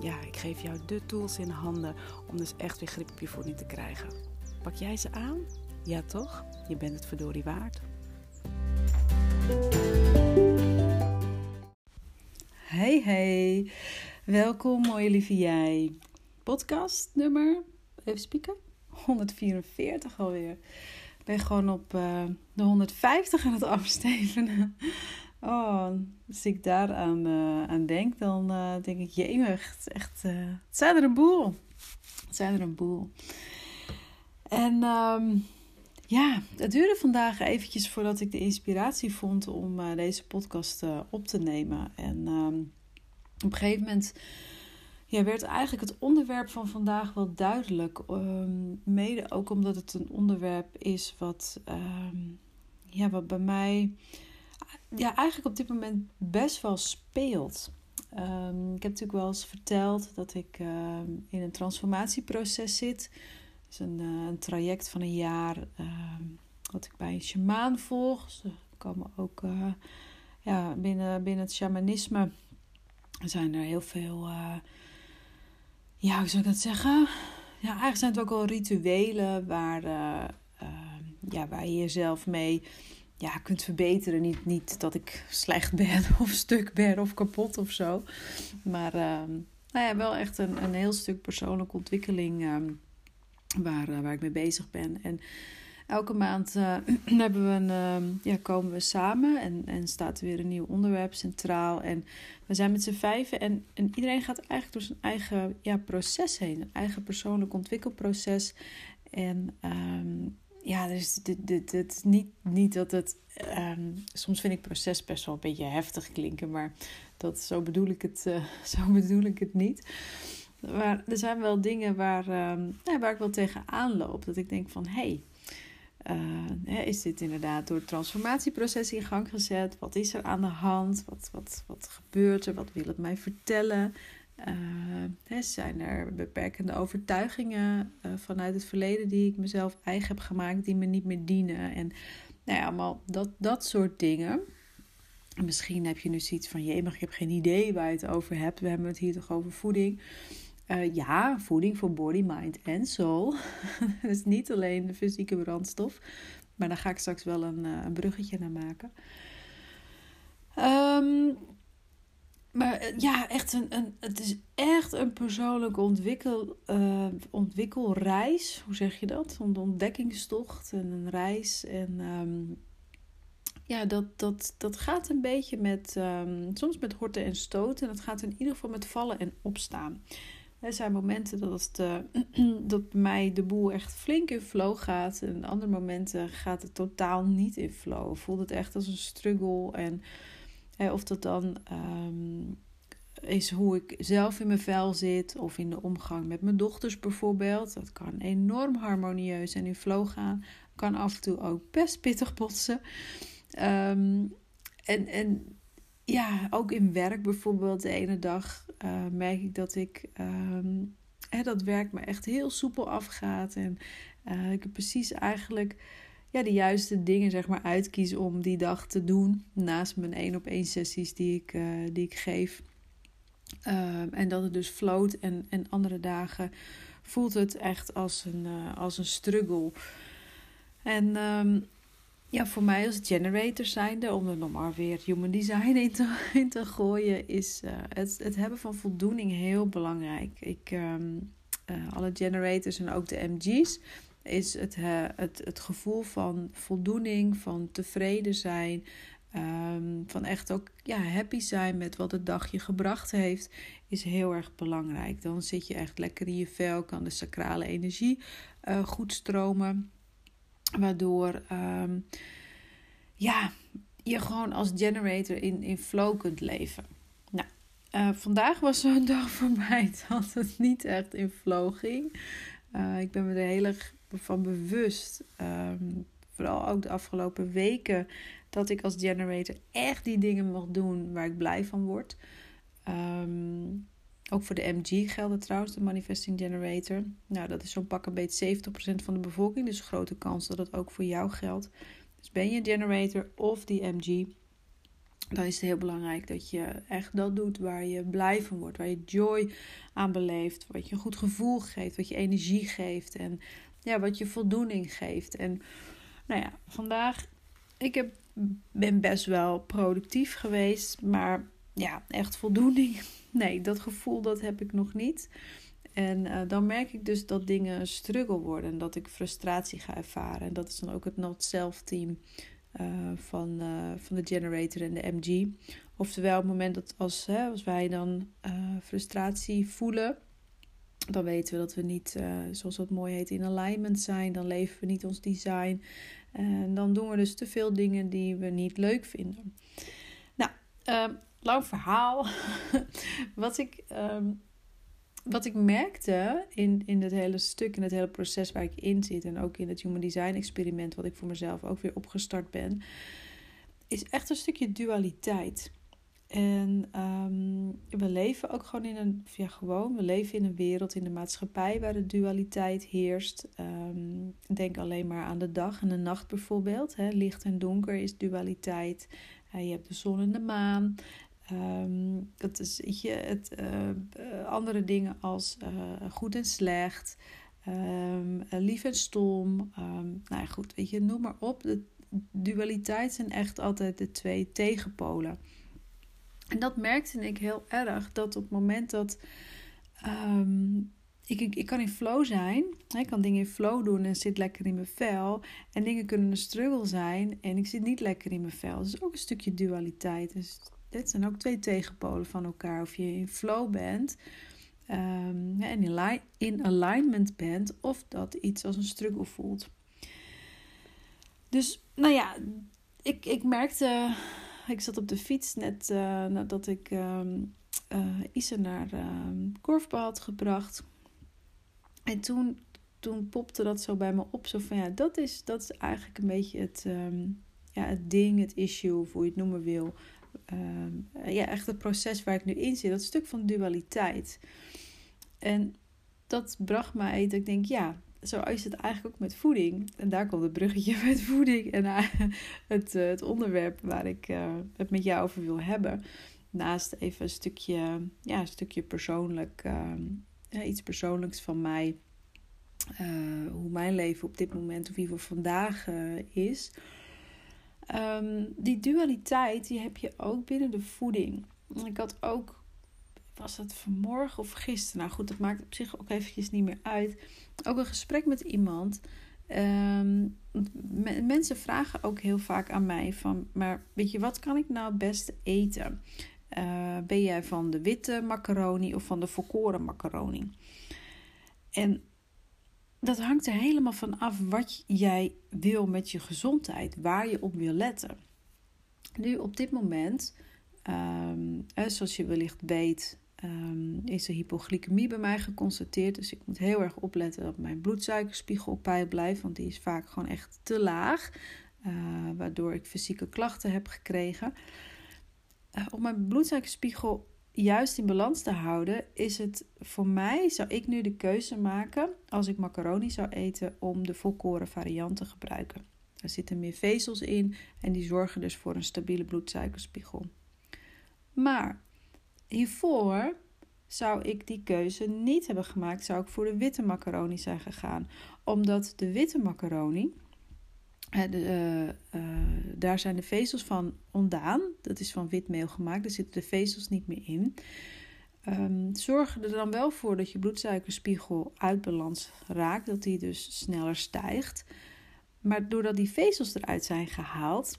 ja, ik geef jou de tools in handen om dus echt weer grip op je voeding te krijgen. Pak jij ze aan? Ja toch? Je bent het verdorie waard. Hey hey, welkom mooie lieve jij. Podcast nummer, even spieken, 144 alweer. Ik ben gewoon op uh, de 150 aan het afstevenen. Oh, als ik daaraan uh, aan denk, dan uh, denk ik, jemig, echt, echt uh, het zijn er een boel. Het zijn er een boel. En um, ja, het duurde vandaag eventjes voordat ik de inspiratie vond om deze podcast op te nemen. En um, op een gegeven moment ja, werd eigenlijk het onderwerp van vandaag wel duidelijk. Um, mede ook omdat het een onderwerp is wat, ja, wat bij mij ja, eigenlijk op dit moment best wel speelt. Um, ik heb natuurlijk wel eens verteld dat ik uh, in een transformatieproces zit. Dus een, uh, een traject van een jaar uh, wat ik bij een shamaan volg. Ze komen ook eh, ja, binnen, binnen het shamanisme. zijn er heel veel, ja, hoe zou ik dat zeggen? Ja, eigenlijk zijn het ook al rituelen waar, ja, waar je jezelf mee ja, kunt verbeteren. Niet, niet dat ik slecht ben of stuk ben of kapot of zo. Maar uh, nou ja, wel echt een, een heel stuk persoonlijke ontwikkeling uh, waar, uh, waar ik mee bezig ben. En elke maand eh, hebben we een, ehm, ja, komen we samen en, en staat er weer een nieuw onderwerp centraal. En we zijn met z'n vijven en, en iedereen gaat eigenlijk door zijn eigen ja, proces heen. Een eigen persoonlijk ontwikkelproces. En ja, dus dit, dit, niet, niet dat het. Um, soms vind ik proces best wel een beetje heftig klinken, maar dat, zo, bedoel ik het, uh, zo bedoel ik het niet. Maar er zijn wel dingen waar, um, ja, waar ik wel tegenaan loop. Dat ik denk van hé, hey, uh, is dit inderdaad door het transformatieproces in gang gezet? Wat is er aan de hand? Wat, wat, wat gebeurt er? Wat wil het mij vertellen? Uh, zijn er beperkende overtuigingen uh, vanuit het verleden die ik mezelf eigen heb gemaakt, die me niet meer dienen? En nou ja, allemaal dat, dat soort dingen. Misschien heb je nu zoiets van: jee, maar ik heb geen idee waar je het over hebt. We hebben het hier toch over voeding. Uh, ja, voeding voor body, mind en soul. dus niet alleen de fysieke brandstof. Maar daar ga ik straks wel een, een bruggetje naar maken. Um, maar eh, ja, echt een, een, het is echt een persoonlijke ontwikkel, uh, ontwikkelreis. Hoe zeg je dat? Een ontdekkingstocht en een reis. En um, ja, dat, dat, dat gaat een beetje met, um, soms met horten en stoten. En dat gaat in ieder geval met vallen en opstaan. Er zijn momenten dat, het, uh, dat bij mij de boel echt flink in flow gaat. En andere momenten gaat het totaal niet in flow. Voelt het echt als een struggle en of dat dan um, is hoe ik zelf in mijn vel zit of in de omgang met mijn dochters bijvoorbeeld. Dat kan enorm harmonieus en in flow gaan. Kan af en toe ook best pittig botsen. Um, en, en ja, ook in werk bijvoorbeeld. De ene dag uh, merk ik dat ik hè, dat werk me echt heel soepel afgaat. En uh, ik heb precies eigenlijk de juiste dingen zeg maar, uitkies om die dag te doen. Naast mijn één op één sessies die ik, uh, die ik geef. Uh, en dat het dus float. En, en andere dagen voelt het echt als een, uh, als een struggle. En um, ja, voor mij als generator zijnde, om er nog maar weer human design in te, in te gooien, is uh, het, het hebben van voldoening heel belangrijk. Ik, um, alle generators en ook de MG's is het, het, het gevoel van voldoening, van tevreden zijn. Um, van echt ook ja, happy zijn met wat het dagje gebracht heeft, is heel erg belangrijk. Dan zit je echt lekker in je vel, kan de sacrale energie uh, goed stromen. Waardoor um, ja, je gewoon als generator in, in flow kunt leven. Nou, Uh, vandaag was zo'n dag voor mij dat het niet echt in flow ging. Uh, ik ben me er heel erg van bewust. Um, vooral ook de afgelopen weken. Dat ik als generator echt die dingen mag doen waar ik blij van word. Um, ook voor de MG geldt trouwens, de Manifesting Generator. Nou, dat is zo'n pak een beetje 70% van de bevolking. Dus grote kans dat het ook voor jou geldt. Dus ben je generator of die MG, dan is het heel belangrijk dat je echt dat doet waar je blij van wordt. Waar je joy aan beleeft. Wat je een goed gevoel geeft. Wat je energie geeft. En ja, wat je voldoening geeft. En nou ja, vandaag, ik heb, ben best wel productief geweest. Maar ja, echt voldoening. Nee, dat gevoel dat heb ik nog niet. En uh, dan merk ik dus dat dingen een struggle worden en dat ik frustratie ga ervaren. En dat is dan ook het Not Self team uh, van, uh, van de Generator en de MG. Oftewel, op het moment dat als, hè, als wij dan frustratie voelen, dan weten we dat we niet, zoals dat mooi heet, in alignment zijn. Dan leven we niet ons design. En dan doen we dus te veel dingen die we niet leuk vinden. Nou, ehm, lang verhaal. wat, ik, um, wat ik merkte in, in het hele stuk, in het hele proces waar ik in zit. En ook in het Human Design experiment, wat ik voor mezelf ook weer opgestart ben. Is echt een stukje dualiteit. En um, we leven ook gewoon in een, ja gewoon, we leven in een wereld, in de maatschappij waar de dualiteit heerst. Um, denk alleen maar aan de dag en de nacht bijvoorbeeld. Hè. Licht en donker is dualiteit. Uh, je hebt de zon en de maan. Um, dat is je, het, uh, andere dingen als uh, goed en slecht, lief en stom. Nou ja, goed, weet je, noem maar op. De dualiteit zijn echt altijd de twee tegenpolen. En dat merkte ik heel erg, dat op het moment dat ik, ik, ik, kan in flow zijn. Ik kan dingen in flow doen en zit lekker in mijn vel. En dingen kunnen een struggle zijn en ik zit niet lekker in mijn vel. Dus ook een stukje dualiteit. Dus dit zijn ook twee tegenpolen van elkaar. Of je in flow bent um, en in, in alignment bent, of dat iets als een struggle voelt. Dus, nou ja, ik, ik merkte, ik zat op de fiets net uh, nadat ik um, uh, Isa naar um, Korfbal had gebracht. En toen, toen popte dat zo bij me op, zo van ja, dat is, dat is eigenlijk een beetje het, ja, het ding, het issue, of hoe je het noemen wil ja, echt het proces waar ik nu in zit, dat stuk van dualiteit. En dat bracht mij dat ik denk, ja, zo is het eigenlijk ook met voeding. En daar komt het bruggetje met voeding en uh, het, uh, het onderwerp waar ik uh, het met jou over wil hebben. Naast even een stukje, ja, een stukje persoonlijk, ehm, iets persoonlijks van mij. hoe mijn leven op dit moment, of in ieder geval vandaag is. Um, die dualiteit die heb je ook binnen de voeding. Ik had ook, was het vanmorgen of gisteren? Nou goed, dat maakt op zich ook eventjes niet meer uit. Ook een gesprek met iemand. Um, mensen vragen ook heel vaak aan mij van, maar weet je, wat kan ik nou het beste eten? Uh, ben jij van de witte macaroni of van de volkoren macaroni? En dat hangt er helemaal van af wat jij wil met je gezondheid, waar je op wil letten. Nu op dit moment, um, zoals je wellicht weet, um, is er hypoglycemie bij mij geconstateerd. Dus ik moet heel erg opletten dat mijn bloedsuikerspiegel op peil blijft, want die is vaak gewoon echt te laag, uh, waardoor ik fysieke klachten heb gekregen. Uh, op mijn bloedsuikerspiegel juist in balans te houden, is het voor mij, zou ik nu de keuze maken, als ik macaroni zou eten, om de volkoren variant te gebruiken. Er zitten meer vezels in en die zorgen dus voor een stabiele bloedsuikerspiegel. Maar hiervoor zou ik die keuze niet hebben gemaakt, zou ik voor de witte macaroni zijn gegaan. Omdat de witte macaroni, uh, daar zijn de vezels van ontdaan. Dat is van witmeel gemaakt. Daar zitten de vezels niet meer in. Um, zorg er dan wel voor dat je bloedsuikerspiegel uit balans raakt. Dat die dus sneller stijgt. Maar doordat die vezels eruit zijn gehaald,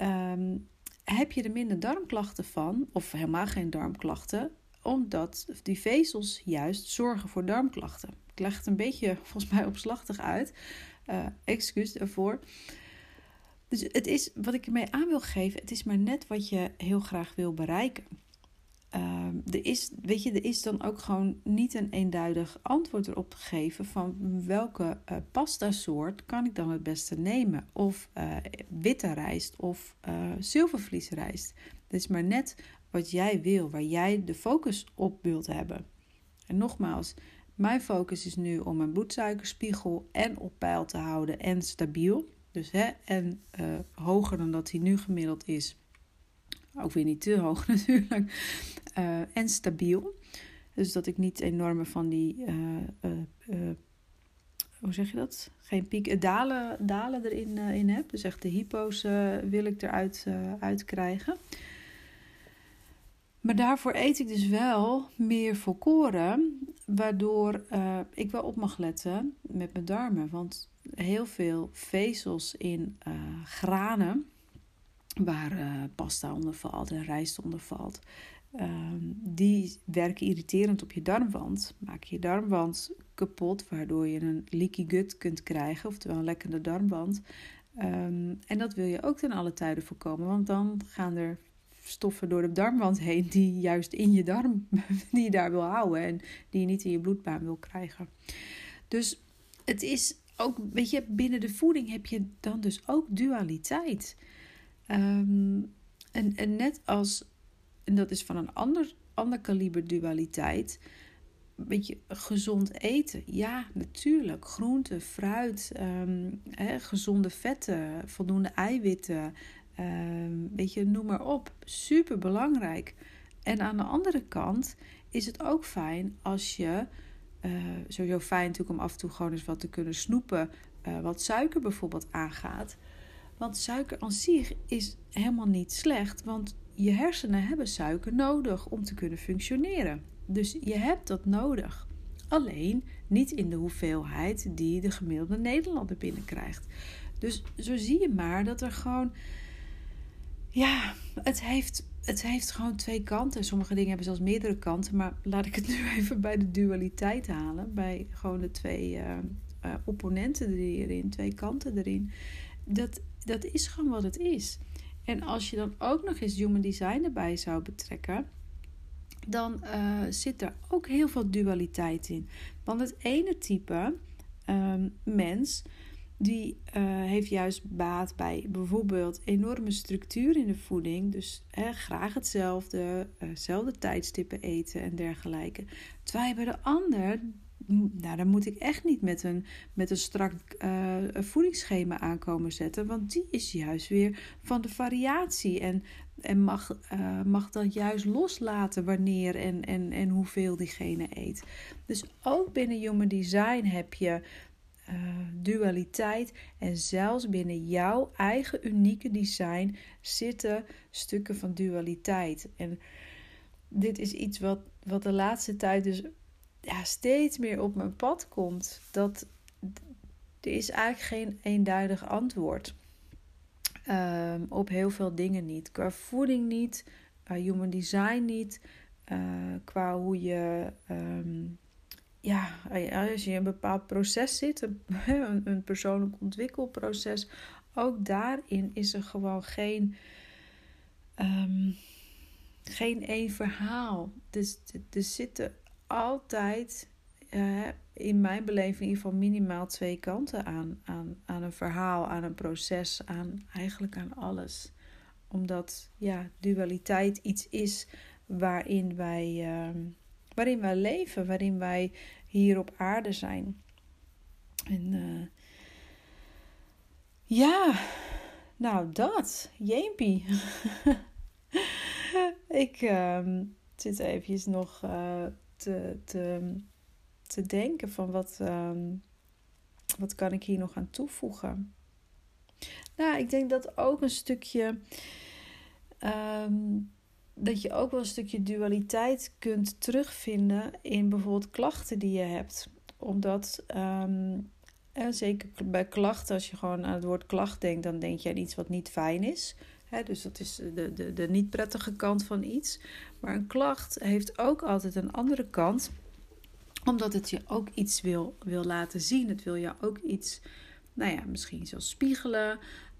um, heb je er minder darmklachten van. Of helemaal geen darmklachten. Omdat die vezels juist zorgen voor darmklachten. Ik leg het een beetje volgens mij opslachtig uit. Uh, excuus daarvoor. Dus het is wat ik ermee aan wil geven, het is maar net wat je heel graag wil bereiken. Ehm, er is, weet je, er is dan ook gewoon niet een eenduidig antwoord erop gegeven van welke uh, pasta soort kan ik dan het beste nemen. Of uh, witte rijst of uh, zilvervliesrijst. Het is maar net wat jij wil, waar jij de focus op wilt hebben. En nogmaals, mijn focus is nu om mijn bloedsuikerspiegel en op peil te houden en stabiel. Dus hè, en hoger dan dat hij nu gemiddeld is. Ook weer niet te hoog natuurlijk. Uh, en stabiel. Dus dat ik niet enorme van die. Uh, uh, hoe zeg je dat? Geen piek. Dalen, dalen erin in heb. Dus echt de hypo's wil ik eruit uit krijgen. Maar daarvoor eet ik dus wel meer volkoren. Waardoor ik wel op mag letten met mijn darmen. Want heel veel vezels in granen waar uh, pasta onder valt en rijst onder valt. Ehm, die werken irriterend op je darmwand. Maak je darmwand kapot, waardoor je een leaky gut kunt krijgen, oftewel een lekkende darmwand. Um, en dat wil je ook ten alle tijden voorkomen, want dan gaan er stoffen door de darmwand heen die juist in je darm, die je daar wil houden en die je niet in je bloedbaan wil krijgen. Dus het is ook, weet je, binnen de voeding heb je dan dus ook dualiteit. Um, en, en net als, en dat is van een ander, ander kaliber dualiteit, een beetje gezond eten. Ja, natuurlijk. Groente, fruit, um, gezonde vetten, voldoende eiwitten. Um, weet je, noem maar op. Super belangrijk. En aan de andere kant is het ook fijn als je. Uh, sowieso fijn natuurlijk om af en toe gewoon eens wat te kunnen snoepen. Uh, wat suiker bijvoorbeeld aangaat. Want suiker zich is helemaal niet slecht, want je hersenen hebben suiker nodig om te kunnen functioneren. Dus je hebt dat nodig. Alleen niet in de hoeveelheid die de gemiddelde Nederlander binnenkrijgt. Dus zo zie je maar dat er gewoon. Ja, het heeft, het heeft gewoon twee kanten. Sommige dingen hebben zelfs meerdere kanten. Maar laat ik het nu even bij de dualiteit halen. Bij gewoon de twee uh, uh, opponenten erin, twee kanten erin. Dat dat is gewoon wat het is. En als je dan ook nog eens human design erbij zou betrekken, dan uh, zit er ook heel veel dualiteit in. Want het ene type um, mens, die uh, heeft juist baat bij bijvoorbeeld enorme structuur in de voeding. Dus graag hetzelfde, uh, tijdstippen eten en dergelijke. Terwijl bij de ander nou, dan moet ik echt niet met een, met een strak uh, voedingsschema aankomen zetten. Want die is juist weer van de variatie. En, en mag, uh, mag dat juist loslaten wanneer en, en, en hoeveel diegene eet. Dus ook binnen Human Design heb je uh, dualiteit. En zelfs binnen jouw eigen unieke design zitten stukken van dualiteit. En dit is iets wat, wat de laatste tijd dus ja, steeds meer op mijn pad komt. Dat er is eigenlijk geen eenduidig antwoord. Um, op heel veel dingen niet. Qua voeding niet, qua human design niet, uh, qua hoe je, um, ja, als je in een bepaald proces zit, een, een persoonlijk ontwikkelproces, ook daarin is er gewoon geen, um, geen één verhaal. Dus er zitten altijd, uh, in mijn beleving, in ieder geval minimaal twee kanten aan, aan, aan een verhaal, aan een proces, aan eigenlijk aan alles. Omdat ja, dualiteit iets is waarin wij, uh, waarin wij leven, waarin wij hier op aarde zijn. En uh, ja, nou dat, jeempie. Ik uh, zit eventjes nog uh, te, te, te denken van wat, um, wat kan ik hier nog aan toevoegen. Nou, ik denk dat ook een stukje. Um, dat je ook wel een stukje dualiteit kunt terugvinden in bijvoorbeeld klachten die je hebt. Omdat, um, zeker bij klachten, als je gewoon aan het woord klacht denkt, dan denk je aan iets wat niet fijn is. Dus dat is de, de, de niet prettige kant van iets. Maar een klacht heeft ook altijd een andere kant, omdat het je ook iets wil, wil laten zien. Het wil je ook iets, nou ja, misschien zelfs spiegelen.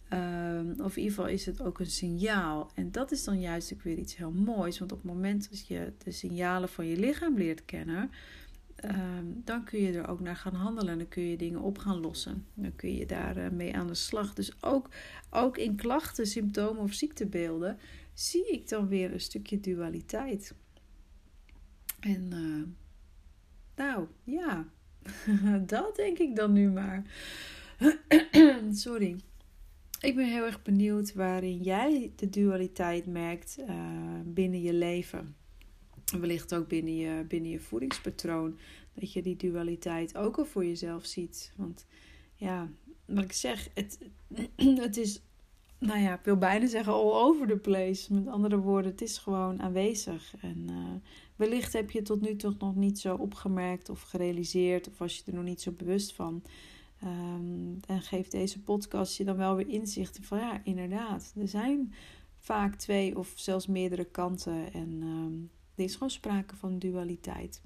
Ehm, of in ieder geval is het ook een signaal. En dat is dan juist ook weer iets heel moois. Want op het moment dat je de signalen van je lichaam leert kennen, ehm, dan kun je er ook naar gaan handelen. Dan kun je dingen op gaan lossen. Dan kun je daar uh, mee aan de slag. Dus ook, ook in klachten, symptomen of ziektebeelden zie ik dan weer een stukje dualiteit. En uh, nou ja, dat denk ik dan nu maar. Sorry. Ik ben heel erg benieuwd waarin jij de dualiteit merkt uh, binnen je leven. Wellicht ook binnen je, binnen je voedingspatroon. Dat je die dualiteit ook al voor jezelf ziet. Want ja, wat ik zeg, het, het is, nou ja, ik wil bijna zeggen all over the place. Met andere woorden, het is gewoon aanwezig. En uh, wellicht heb je het tot nu toe nog niet zo opgemerkt of gerealiseerd. Of was je er nog niet zo bewust van. Um, en geeft deze podcast je dan wel weer inzicht van ja, inderdaad, er zijn vaak twee of zelfs meerdere kanten en um, er is gewoon sprake van dualiteit.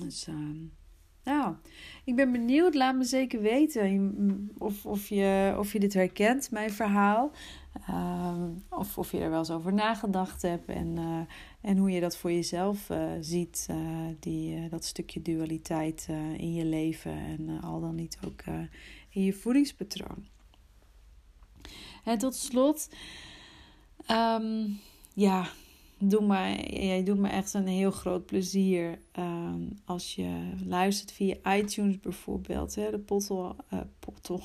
Dus um, nou, ik ben benieuwd. Laat me zeker weten of, of, je, of je dit herkent, mijn verhaal. Ehm, of, of je er wel eens over nagedacht hebt. En, uh, en hoe je dat voor jezelf uh, ziet. Uh, die, dat stukje dualiteit in je leven. En al dan niet ook in je voedingspatroon. En tot slot. Um, ja, doe me, jij doet me echt een heel groot plezier um, als je luistert via iTunes bijvoorbeeld, hè, de pottel, uh, pottel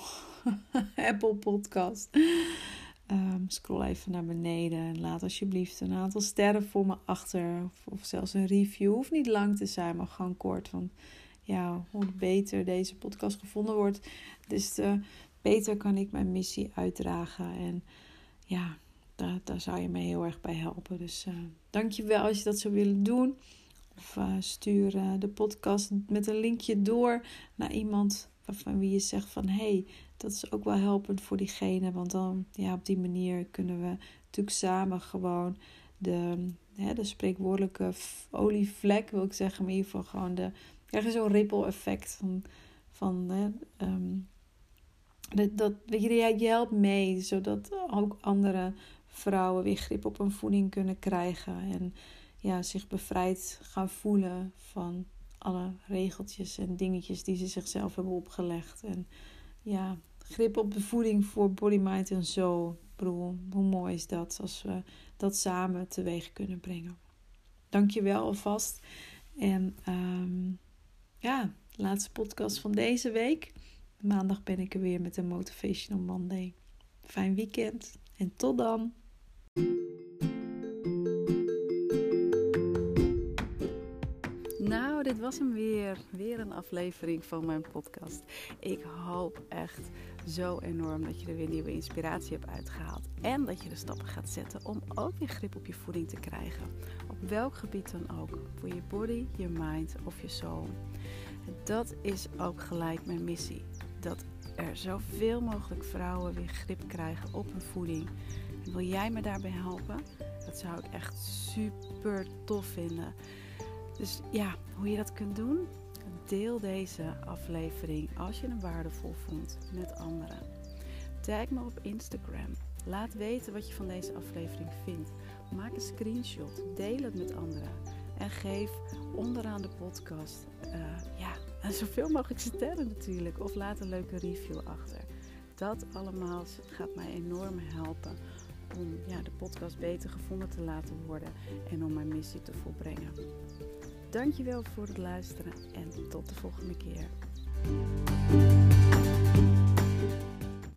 Apple Podcast. Um, scroll even naar beneden en laat alsjeblieft een aantal sterren voor me achter. Of, of, zelfs een review. Hoeft niet lang te zijn, maar gewoon kort. Want ja, hoe beter deze podcast gevonden wordt, des te beter kan ik mijn missie uitdragen. En ja, daar, zou je me heel erg bij helpen. Dus dank je wel als je dat zou willen doen. Of uh, stuur uh, de podcast met een linkje door naar iemand waarvan wie je zegt van... hey, dat is ook wel helpend voor diegene. Want dan, ja, op die manier kunnen we natuurlijk samen gewoon de, hè, de spreekwoordelijke olievlek, wil ik zeggen. Maar in ieder geval gewoon de... Er zo'n ripple effect van... van hè, um, dat, dat, weet je, je helpt mee, zodat ook andere vrouwen weer grip op hun voeding kunnen krijgen. En ja, zich bevrijd gaan voelen van alle regeltjes en dingetjes die ze zichzelf hebben opgelegd. En ja, grip op de voeding voor body, mind en soul. Broer, hoe mooi is dat als we dat samen teweeg kunnen brengen. Dankjewel alvast. En um, ja, laatste podcast van deze week. Maandag ben ik er weer met een Motivational Monday. Fijn weekend en tot dan. Nou, dit was hem weer. Weer een aflevering van mijn podcast. Ik hoop echt zo enorm dat je er weer nieuwe inspiratie hebt uitgehaald. En dat je de stappen gaat zetten om ook weer grip op je voeding te krijgen. Op welk gebied dan ook. Voor je body, je mind of je soul. Dat is ook gelijk mijn missie. Dat er zoveel mogelijk vrouwen weer grip krijgen op hun voeding wil jij me daarbij helpen? Dat zou ik echt super tof vinden. Dus ja, hoe je dat kunt doen? Deel deze aflevering als je hem waardevol vond met anderen. Tag me op Instagram. Laat weten wat je van deze aflevering vindt. Maak een screenshot. Deel het met anderen. En geef onderaan de podcast ja, zoveel mogelijk sterren natuurlijk. Of laat een leuke review achter. Dat allemaal gaat mij enorm helpen om ja, de podcast beter gevonden te laten worden en om mijn missie te volbrengen. Dankjewel voor het luisteren en tot de volgende keer.